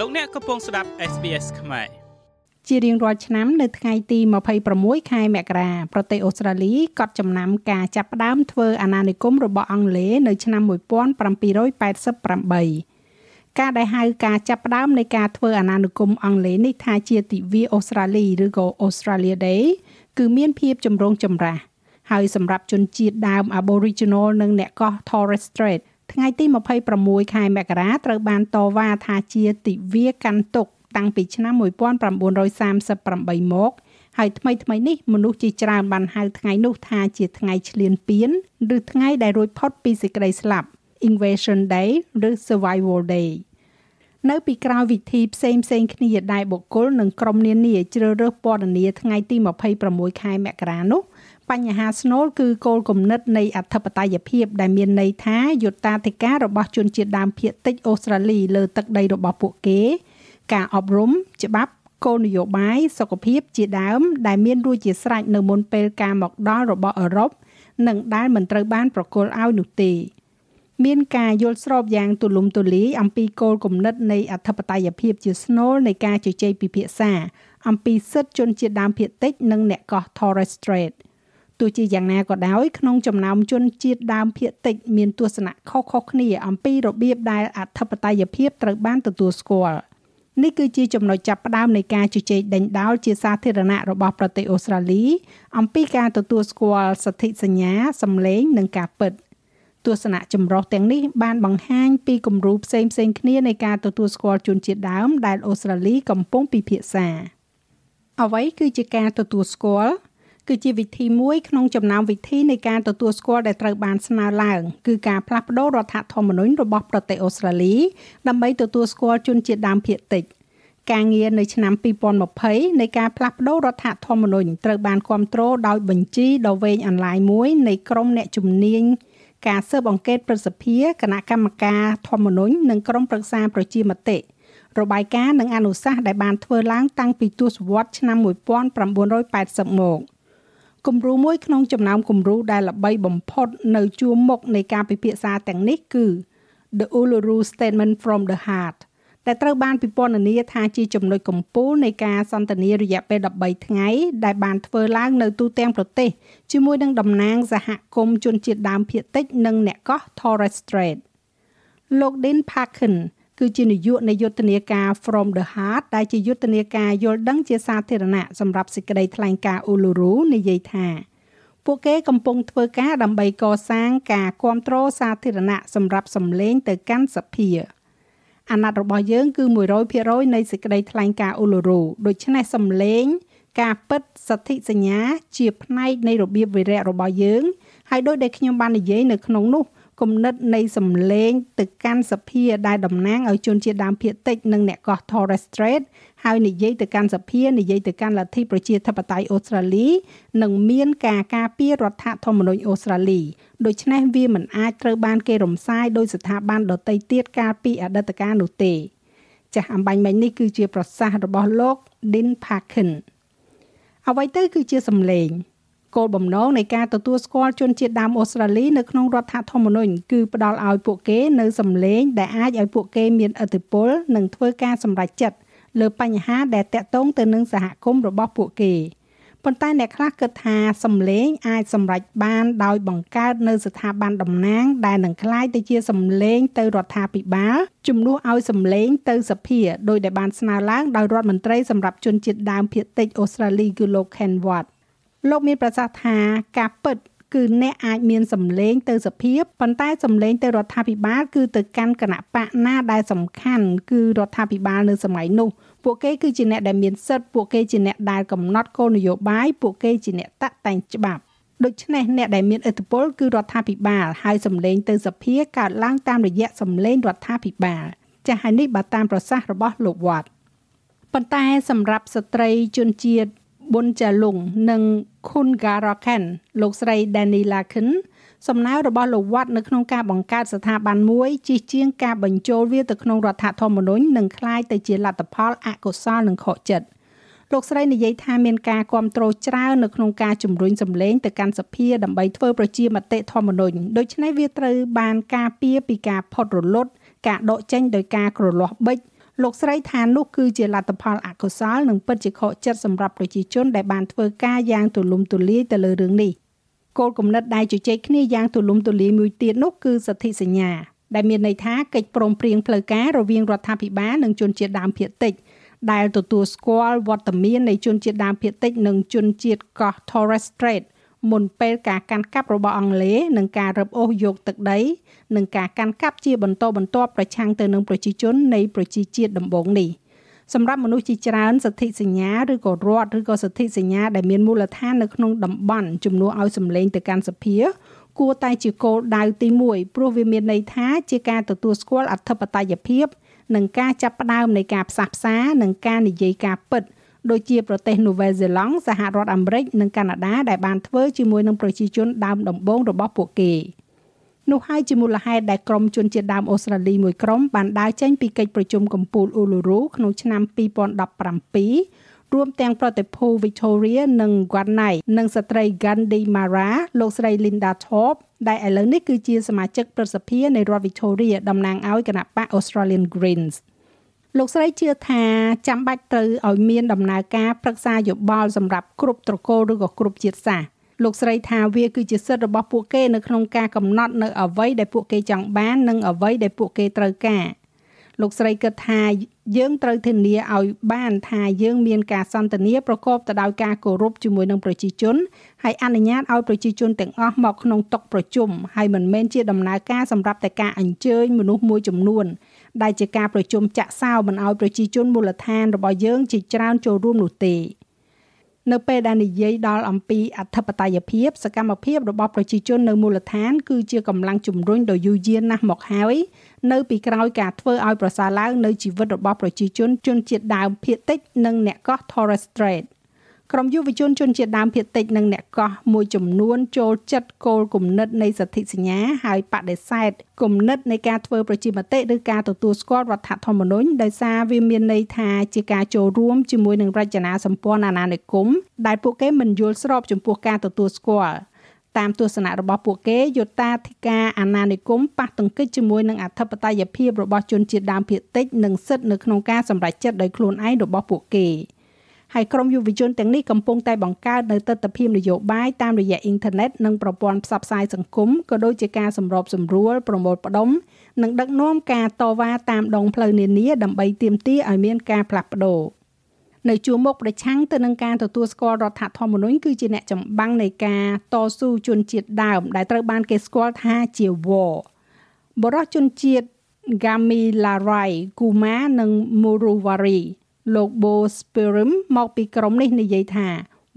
លោកអ្នកកំពុងស្ដាប់ SBS ខ្មែរជារៀងរាល់ឆ្នាំនៅថ្ងៃទី26ខែមករាប្រទេសអូស្ត្រាលីកត់ចំណាំការចាប់ផ្ដើមធ្វើអាណានិគមរបស់អង់គ្លេសនៅឆ្នាំ1788ការដែលហៅការចាប់ផ្ដើមនៃការធ្វើអាណានិគមអង់គ្លេសនេះថាជាទិវាអូស្ត្រាលីឬក៏ Australia Day គឺមានភាពចម្រូងចម្រាសហើយសម្រាប់ជនជាតិដើម Aboriginal និងអ្នកកោះ Torres Strait ថ្ងៃទី26ខែមករាត្រូវបានតវ៉ាថាជាទិវាកាន់ទុកតាំងពីឆ្នាំ1938មកហើយថ្មីថ្មីនេះមនុស្សជាច្រើនបានហៅថ្ងៃនោះថាជាថ្ងៃឈ្លានពានឬថ្ងៃដែលរួចផុតពីសេចក្តីស្លាប់ Invasion Day ឬ Survival Day នៅពីក្រោយវិធីផ្សេងផ្សេងគ្នាដែលបុគ្គលនិងក្រុមនានាជ្រើសរើសពណ៌នាថ្ងៃទី26ខែមករានោះ បញ្ហាស្នូលគឺគោលគំនិតនៃអធិបតេយ្យភាពដែលមានន័យថាយុត្តាធិការរបស់ជនជាតិដើមភាគតិចអូស្ត្រាលីលើទឹកដីរបស់ពួកគេ ការអប់រំច្បាប់គោលនយោបាយសុខភាពជាដើម ដែលមានរួចជាស្រេចនៅមុនពេលការមកដល់របស់អឺរ៉ុបនិងដែលមិនត្រូវបានប្រគល់ឲ្យនោះទេមានការយល់ស្របយ៉ាងទូលំទូលាយអំពីគោលគំនិតនៃអធិបតេយ្យភាពជាស្នូលនៃការជជែកពិភាក្សាអំពីសិទ្ធិជនជាតិដើមភាគតិច និងអ្នកកោះ Torres Strait ទោះជាយ៉ាងណាក៏ដោយក្នុងចំណោមជនជាតិដើមភាគតិចមានទស្សនៈខុសៗគ្នាអំពីរបៀបដែលអធិបតេយ្យភាពត្រូវបានទទួលស្គាល់នេះគឺជាចំណុចចាប់ផ្ដើមនៃការជជែកដេញដោលជាសាធារណៈរបស់ប្រទេសអូស្ត្រាលី អំពីការទទួលស្គាល់សិទ្ធិសញ្ញាសម្លេងនិងការពិតទស្សនៈចម្រុះទាំងនេះបានបង្ហាញពីគំរូផ្សេងផ្សេងគ្នានៃការទទួលស្គាល់ជនជាតិដើមដែលអូស្ត្រាលីកំពុងពិភាក្សាអ្វីគឺជាការទទួលស្គាល់ គឺជាវិធីមួយក្នុងចំណោមវិធីនៃការទទួលស្គាល់ដែលត្រូវបានស្នើឡើងគឺការផ្លាស់ប្តូររដ្ឋធម្មនុញ្ញរបស់ប្រទេសអូស្ត្រាលីដើម្បីទទួលស្គាល់ជនជាតិដើមភាគតិចការងារនៅឆ្នាំ2020នៃការផ្លាស់ប្តូររដ្ឋធម្មនុញ្ញត្រូវបានគ្រប់គ្រងដោយបញ្ជីដ៏វែងអន្លាយមួយនៃក្រុមអ្នកជំនាញការស៊ើបអង្កេតប្រសិទ្ធភាពគណៈកម្មការធម្មនុញ្ញនិងក្រុមប្រឹក្សាប្រជាមតិរបាយការណ៍និងអនុសាសន៍ដែលបានធ្វើឡើងតាំងពីទសវត្សរ៍ឆ្នាំ1980មក គំរូមួយក្នុងចំណោមគំរូដែលល្បីបំផុតនៅជួរមុខនៃការពិភាក្សាទាំងនេះគឺ The Uluru Statement from the Heart ដែលត្រូវបានពិពណ៌នាថាជាចំណុចកំពូលនៃការសន្ទនារយៈពេល13ថ្ងៃដែលបានធ្វើឡើងនៅទូទាំងប្រទេសជាមួយនឹងតំណាងសហគមន៍ជនជាតិដើមភាគតិច និងអ្នកកោះ Torres Strait លោក Dean Parkin គឺជានាយកនៃយុទ្ធនាការ From the Heart ដែលជាយុទ្ធនាការយល់ដឹងជាសាធារណៈសម្រាប់សេចក្តីថ្លែងការណ៍ Uluru និយាយថាពួកគេកំពុងធ្វើការដើម្បីកសាងការគ្រប់គ្រងសាធារណៈសម្រាប់សម្លេងទៅកាន់សភាអាណត្តិរបស់យើងគឺ100%នៃសេចក្តីថ្លែងការណ៍ Uluru ដូច្នេះសម្លេង ការពិតសទ្ធិសញ្ញា ជាផ្នែកនៃរបៀបវិរៈរបស់យើងហើយដោយដែលខ្ញុំបាននិយាយនៅក្នុងនោះ គំនិតនៃសម្លេងទៅកាន់សភាដែលតំណាងឲ្យជនជាតិដើមភាគតិចនិងអ្នកកោះ Torres Strait ហើយនិយាយទៅកាន់សភានិយាយទៅកាន់លទ្ធិប្រជាធិបតេយ្យអូស្ត្រាលីនិងមានការការពាររដ្ឋធម្មនុញ្ញអូស្ត្រាលីដូច្នេះវាមិនអាចត្រូវបានគេរំសាយដោយស្ថាប័នដទៃទៀតកាលពីអតីតកាលនោះទេចាស់អំបញ្ញមិញនេះគឺជាប្រសាសន៍របស់លោក Din Parkin អ្វីទៅគឺជាសម្លេង គោលបំណងនៃការទទួលស្គាល់ជនជាតិដើមអូស្ត្រាលីនៅក្នុងរដ្ឋធម្មនុញ្ញគឺផ្ដល់ឲ្យពួកគេនៅសម្លេងដែលអាចឲ្យពួកគេមានឥទ្ធិពលនិងធ្វើការសម្រេចចិត្តលើបញ្ហាដែលតាក់ទងទៅនឹងសហគមន៍របស់ពួកគេប៉ុន្តែអ្នកខ្លះគិតថាសម្លេងអាចសម្រេចបានដោយបង្កើតនៅស្ថាប័នតំណាងដែលនឹងក្លាយទៅជាសម្លេងទៅរដ្ឋាភិបាលជំនួសឲ្យសម្លេងទៅសភាដោយដែលបានស្នើឡើងដោយរដ្ឋមន្ត្រីសម្រាប់ជនជាតិដើមភាគតិចអូស្ត្រាលីគឺលោក Ken Watt លោកមានប្រសាសន៍ថាការពិតគឺអ្នកអាចមានសម្លេងទៅសភាប៉ុន្តែសម្លេងទៅរដ្ឋាភិបាលគឺទៅកាន់គណៈបកណាដែលសំខាន់គឺរដ្ឋាភិបាលនៅសម័យនោះពួកគេគឺជាអ្នកដែលមានសិទ្ធិពួកគេជាអ្នកដែលកំណត់គោលនយោបាយពួកគេជាអ្នកតាក់តែងច្បាប់ដូច្នេះអ្នកដែលមានឥទ្ធិពលគឺរដ្ឋាភិបាលហើយសម្លេងទៅសភាកើតឡើងតាមរយៈសម្លេងរដ្ឋាភិបាលចាស់ហើយនេះបើតាមប្រសាសន៍របស់លោកវត្តប៉ុន្តែសម្រាប់ស្ត្រីជនជាតិ ប៊ុនចាលុងនិងខុនការ៉ាខានលោកស្រី Danny Larkin សំណើរបស់លោកវត្តនៅក្នុងការបង្កើតស្ថាប័នមួយជិះជាងការបញ្ចូលវាទៅក្នុងរដ្ឋធម្មនុញ្ញនិងคล้ายទៅជាលទ្ធផលអកុសលនិងខកចិត្តលោកស្រីនិយាយថាមានការគ្រប់គ្រងច្រើននៅក្នុងការជំរុញសម្លេងទៅកាន់សភាដើម្បីធ្វើប្រជាមតិធម្មនុញ្ញដូច្នេះវាត្រូវបានការពារពីការផុតរលត់ការដកចេញដោយការក្រលាស់បិច លោកស្រីថានោះគឺជាលទ្ធផលអកុសលនិងពិតជាខកចិត្តសម្រាប់ប្រជាជនដែលបានធ្វើការយ៉ាងទូលំទូលាយទៅលើរឿងនេះគោលគំនិតដែលជជែកគ្នាយ៉ាងទូលំទូលាយមួយទៀតនោះគឺសន្ធិសញ្ញាដែលមានន័យថាកិច្ចព្រមព្រៀងផ្លូវការរវាងរដ្ឋាភិបាលនិងជនជាតិដើមភាគតិចដែលទទួលស្គាល់វត្តមាននៃជនជាតិដើមភាគតិចនិងជនជាតិកោះ Torres Strait មុនពេលការកាន់កាប់របស់អង់គ្លេសនិងការរឹបអូសយកទឹកដីនិងការកាន់កាប់ជាបន្តបន្ទាប់ប្រឆាំងទៅនឹងប្រជាជននៃប្រជាជាតិដំបូងនេះសម្រាប់មនុស្សជាច្រើនសន្ធិសញ្ញាឬក៏រដ្ឋឬក៏សន្ធិសញ្ញាដែលមានមូលដ្ឋាននៅក្នុងតំបន់ជំនួសឲ្យសម្លេងទៅកាន់សភាគួរតែជាគោលដៅទី1ព្រោះវាមានន័យថាជាការទទួលស្គាល់អធិបតេយ្យភាពនិងការចាប់ផ្ដើមនៃការផ្សះផ្សានិងការនិយាយការពិត ដូចជាប្រទេសនូវែលសេឡង់សហរដ្ឋអាមេរិកនិងកាណាដាដែលបានធ្វើជាមួយនឹងប្រជាជនដើមដំបូងរបស់ពួកគេនោះហើយជាមូលហេតុដែលក្រុមជនជាតិដើមអូស្ត្រាលីមួយក្រុមបានដើរចេញពីកិច្ចប្រជុំកំពូលអ៊ូលូរូក្នុងឆ្នាំ2017រួមទាំងប្រតិភូ Victoria និង Guanay និងស្ត្រី Gandhi Mara លោកស្រី Linda Thorpe ដែលឥឡូវនេះគឺជាសមាជិកប្រសិទ្ធិនៃរដ្ឋ Victoria តំណាងឲ្យគណៈបក Australian Greens លោកស្រីជឿថាចាំបាច់ត្រូវឲ្យមានដំណើរការប្រឹក្សាយោបល់សម្រាប់គ្រប់ត្រកូលឬក៏គ្រប់ជាតិសាសន៍លោកស្រីថាវាគឺជាសិទ្ធិរបស់ពួកគេនៅក្នុងការកំណត់នៅអ្វីដែលពួកគេចង់បាននិងអ្វីដែលពួកគេត្រូវការលោកស្រីគិតថា យើងត្រូវធានាឲ្យបានថាយើងមានការសន្ទនាប្រកបទៅដោយការគោរពជាមួយនឹងប្រជាជនហើយអនុញ្ញាតឲ្យប្រជាជនទាំងអស់មកក្នុងតុប្រជុំហើយមិនមែនជាដំណើរការសម្រាប់តែការអញ្ជើញមនុស្សមួយចំនួនដែលជាការប្រជុំចាក់សោមិនឲ្យប្រជាជនមូលដ្ឋានរបស់យើងជាច្រើនចូលរួមនោះទេ នៅពេលដែលនិយាយដល់អំពីអធិបតេយ្យភាពសកម្មភាពរបស់ប្រជាជននៅមូលដ្ឋាន គឺជាកម្លាំងជំរុញដ៏យូរយារណាស់មកហើយនៅពីក្រោយការធ្វើឲ្យប្រសើរឡើងនៅជីវិតរបស់ប្រជាជនជនជាតិដើមភាគតិច និងអ្នកកោះ Torres Strait ក្រុមយុវជនជនជាតិដើមភាគតិចនិងអ្នកកោះមួយចំនួនចូលចិត្តគោលគំនិតនៃសន្ធិសញ្ញាហើយបដិសេធគំនិតនៃការធ្វើប្រជាមតិឬការទទួលស្គាល់រដ្ឋធម្មនុញ្ញដោយសារវាមានន័យថាជាការចូលរួមជាមួយនឹងរចនាសម្ព័ន្ធអាណានិគមដែលពួកគេមិនយល់ស្របចំពោះការទទួលស្គាល់តាមទស្សនៈរបស់ពួកគេយុត្តាធិការអាណានិគមប៉ះទង្គិចជាមួយនឹងអធិបតេយ្យភាពរបស់ជនជាតិដើមភាគតិចនិងសិទ្ធិនៅក្នុងការសម្រេចចិត្តដោយខ្លួនឯងរបស់ពួកគេ។ ហើយក្រុមយុវជនទាំងនេះកំពុងតែបង្កើតនៅទស្សនវិជ្ជានយោបាយតាមរយៈអ៊ីនធឺណិតនិងប្រព័ន្ធផ្សព្វផ្សាយសង្គមក៏ដូចជាការសម្របសម្រួលប្រមូលផ្ដុំនិងដឹកនាំការតវ៉ាតាមដងផ្លូវនានាដើម្បីទាមទារឲ្យមានការផ្លាស់ប្ដូរនៅជួរមុខប្រឆាំងទៅនឹងការទទួលស្គាល់រដ្ឋធម្មនុញ្ញគឺជាអ្នកចម្បាំងនៃការតស៊ូជនជាតិដើម ដែលត្រូវបានគេស្គាល់ថាជា war បរិសុជនជាតិ Gamilarai Kuma និង Muruwari លោក Bo Spirim មកពីក្រុមនេះនិយាយថា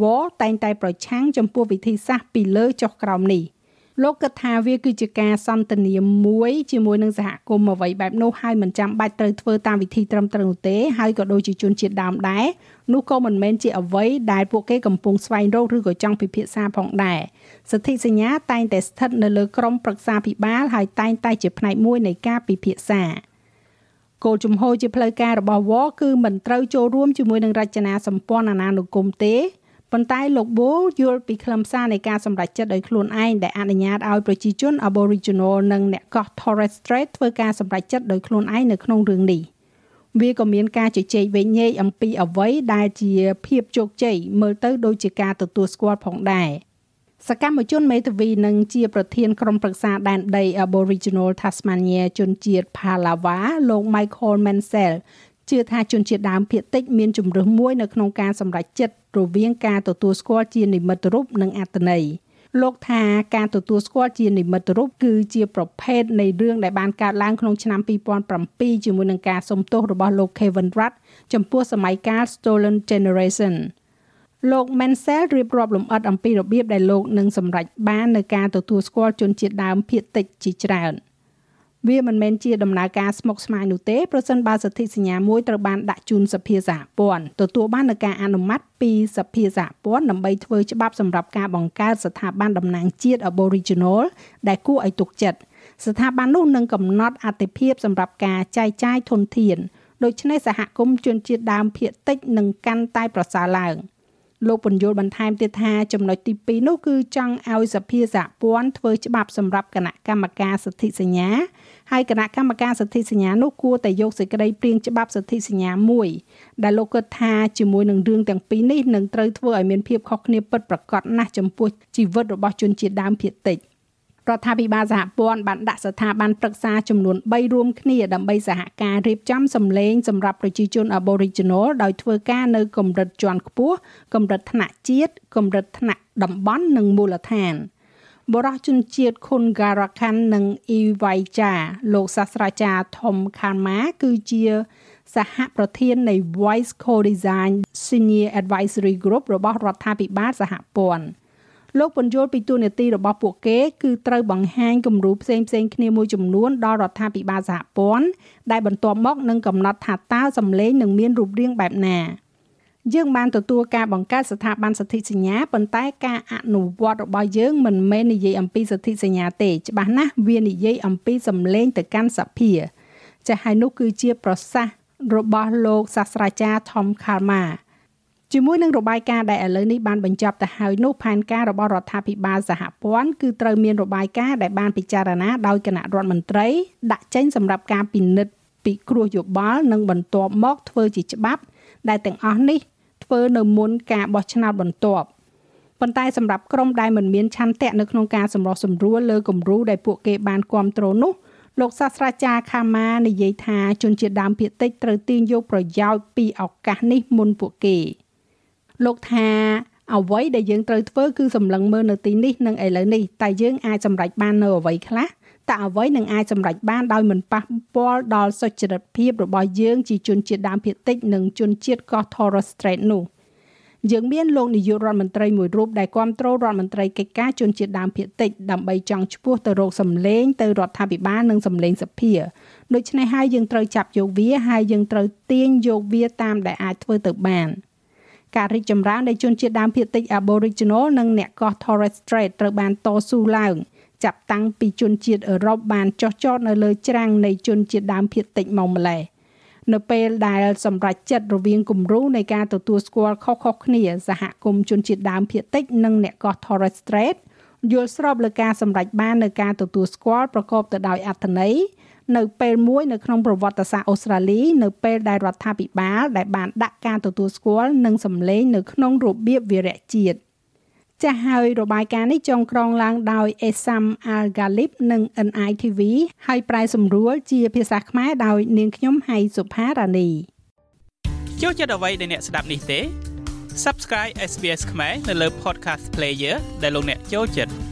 War តែងតែប្រឆាំងចំពោះវិធីសាស្ត្រពីលើចុះក្រោមនេះលោកគិតថាវាគឺជាការសន្ទនាមួយជាមួយនឹងសហគមន៍អ្វីបែបនោះហើយមិនចាំបាច់ត្រូវធ្វើតាមវិធីត្រឹមត្រូវនោះទេហើយក៏ដូចជាជនជាតិដើមដែរនោះក៏មិនមែនជាអ្វីដែលពួកគេកំពុងស្វែងរកឬក៏ចង់ពិភាក្សាផងដែរសន្ធិសញ្ញាតែងតែស្ថិតនៅលើក្រមប្រឹក្សាភិបាលហើយតែងតែជាផ្នែកមួយនៃការពិភាក្សា គោលជំហរជាផ្លូវការរបស់វគឺមិនត្រូវចូលរួមជាមួយនឹងរចនាសម្ព័ន្ធអាណានិគមទេប៉ុន្តែលោកបូយល់ពីខ្លឹមសារនៃការសម្រេចចិត្តដោយខ្លួនឯងដែលអនុញ្ញាតឲ្យប្រជាជន Aboriginal និងអ្នកកោះ Torres Strait ធ្វើការសម្រេចចិត្តដោយខ្លួនឯងនៅក្នុងរឿងនេះវាក៏មានការជជែកវែងញែកអំពីអ្វីដែលជាភាពជោគជ័យមើលទៅដូចជាការទទួលស្គាល់ផងដែរ។ សកម្មជនមេធាវីនិងជាប្រធានក្រុមប្រឹក្សាដែនដី Aboriginal Tasmania ជនជាតិ Palawa លោក Michael Mansell ជឿថាជនជាតិដើមភាគតិចមានជំរើសមួយនៅក្នុងការសម្រេចចិត្តរវាងការទទួលស្គាល់ជានិមិត្តរូបនិងអត្ថន័យលោកថាការទទួលស្គាល់ជានិមិត្តរូបគឺជាប្រភេទនៃរឿងដែលបានកើតឡើងក្នុងឆ្នាំ2007ជាមួយនឹងការសុំទោសរបស់លោក Kevin Rudd ចំពោះសម័យកាល Stolen Generation លោក Mansell រៀបរាប់លម្អិតអំពីរបៀបដែលលោកនឹងសម្រេចបាននៅការទទួលស្គាល់ជនជាតិដើមភាគតិចជាច្រើនវាមិនមែនជាដំណើរការស្មុគស្មាញនោះទេប្រសិនបើសន្ធិសញ្ញាមួយត្រូវបានដាក់ជូនសភាសហព័ន្ធទទួលបាននូវការអនុម័តពីសភាសហព័ន្ធដើម្បីធ្វើច្បាប់សម្រាប់ការបង្កើតស្ថាប័នតំណាងជាតិ Aboriginal ដែលគួរឲ្យទុកចិត្តស្ថាប័ននោះនឹងកំណត់អតិភិបសម្រាប់ការចែកចាយធនធានដូច្នេះសហគមន៍ជនជាតិដើមភាគតិចនឹងកាន់តែប្រសើរឡើង។ លោកពន្យល់បន្ថែមទៀតថាចំណុចទី2នោះគឺចង់ឲ្យសភាសហព័ន្ធធ្វើច្បាប់សម្រាប់គណៈកម្មការសិទ្ធិសញ្ញាហើយគណៈកម្មការសិទ្ធិសញ្ញានោះគួរតែយកសេចក្តីព្រៀងច្បាប់សិទ្ធិសញ្ញាមួយដែលលោកគិតថាជាមួយនឹងរឿងទាំងពីរនេះនឹងត្រូវធ្វើឲ្យមានភាពខុសគ្នាពិតប្រាកដណាស់ចំពោះជីវិតរបស់ជនជាតិដើមភាគតិច។ រដ្ឋាភិបាលសហព័ន្ធបានដាក់ស្ថាប័នប្រឹក្សាចំនួន3រួមគ្នាដើម្បីសហការរៀបចំសម្លេងសម្រាប់ប្រជាជន Aboriginal ដោយធ្វើការនៅកម្រិតជាន់ខ្ពស់កម្រិតថ្នាក់ជាតិកម្រិតថ្នាក់តំបន់និងមូលដ្ឋានបរិះជនជាតិខុនហ្គារ៉ាខាន់និងអ៊ីវ៉ៃចាលោកសាស្ត្រាចារ្យថុំខានម៉ាគឺជាសហប្រធាននៃ Voice Co-design Senior Advisory Group របស់រដ្ឋាភិបាលសហព័ន្ធ លោកពន្យល់ពីទូនាទីរបស់ពួកគេគឺត្រូវបង្ហាញគំរូផ្សេងផ្សេងគ្នាមួយចំនួនដល់រដ្ឋាភិបាលសហព័ន្ធដែលបន្ទាប់មកនឹងកំណត់ថាតើសម្លេងនឹងមានរូបរាងបែបណាយើងបានទទួលការបង្កើតស្ថាប័នសិទ្ធិសញ្ញាប៉ុន្តែការអនុវត្តរបស់យើងមិនមែននិយាយអំពីសិទ្ធិសញ្ញាទេច្បាស់ណាស់វានិយាយអំពីសម្លេងទៅកាន់សភាចាស់ហើយនោះគឺជាប្រសាសន៍របស់លោកសាស្ត្រាចារ្យ Tom Kalma ជាមួយនឹងរបាយការណ៍ដែលឥឡូវនេះបានបញ្ចប់ទៅហើយនោះផែនការរបស់រដ្ឋាភិបាលសហព័ន្ធគឺត្រូវមានរបាយការណ៍ដែលបានពិចារណាដោយគណៈរដ្ឋមន្ត្រីដាក់ចេញសម្រាប់ការពិនិត្យពិគ្រោះយោបល់និងបន្ទាប់មកធ្វើជាច្បាប់ ដែលទាំងអស់នេះធ្វើនៅមុនការបោះឆ្នោតបន្ទាប់ប៉ុន្តែសម្រាប់ក្រុមដែលមិនមានឆន្ទៈនៅក្នុងការសម្រុះសម្រួលលើគំរូដែលពួកគេបានគ្រប់គ្រងនោះលោកសាស្ត្រាចារ្យខាម៉ានិយាយថាជនជាតិដើមភាគតិចត្រូវទាញយកប្រយោជន៍ពីឱកាសនេះមុនពួកគេ។ លោកថាអ្វីដែលយើងត្រូវធ្វើគឺសម្លឹងមើលនៅទីនេះនិងឥឡូវនេះតែយើងអាចសម្រេចបាននៅអ្វីខ្លះតើអ្វីនឹងអាចសម្រេចបានដោយមិនប៉ះពាល់ដល់សុចរិតភាពរបស់យើងជាជនជាតិដើមភាគតិចនិងជនជាតិកោះ Torres Strait នោះយើងមានលោកនាយករដ្ឋមន្ត្រីមួយរូបដែលគ្រប់គ្រងរដ្ឋមន្ត្រីកិច្ចការជនជាតិដើមភាគតិចដើម្បីចង់ឈ្មោះទៅរកសម្លេងទៅរដ្ឋាភិបាលនិងសម្លេងសភាដូច្នេះហើយយើងត្រូវចាប់យកវាហើយយើងត្រូវទាញយកវាតាមដែលអាចធ្វើទៅបាន។ ការរីកចម្រើននៃជនជាតិដើមភាគតិច Aboriginal និងអ្នកកោះ Torres Strait ត្រូវបានតស៊ូឡើងចាប់តាំងពីជនជាតិអឺរ៉ុបបានចោះចតនៅលើច្រាំងនៃជនជាតិដើមភាគតិចមកម្លេះនៅពេលដែលសម្រេចចិត្តរវាងគំរូនៃការទទួលស្គាល់ខុសៗគ្នាសហគមន៍ជនជាតិដើមភាគតិចនិងអ្នកកោះ Torres Strait យល់ស្របលើការសម្រេចបាននៅការទទួលស្គាល់ប្រកបទៅដោយអត្ថន័យ នៅពេលមួយនៅក្នុងប្រវត្តិសាស្ត្រអូស្ត្រាលីនៅពេលដែលរដ្ឋាភិបាលដែលបានដាក់ការទទួលស្គាល់និងសម្លេងនៅក្នុងរបៀបវិរៈជាតិចាស់ហើយរបាយការណ៍នេះចងក្រងឡើងដោយ Esam Al Galib និង NITV ហើយប្រែសម្រួលជាភាសាខ្មែរដោយនាងខ្ញុំហៃសុផារ៉ានីចូលចិត្តអ្វីដែលអ្នកស្ដាប់នេះទេ Subscribe SBS ខ្មែរនៅលើ Podcast Player ដែលលោកអ្នកចូលចិត្ត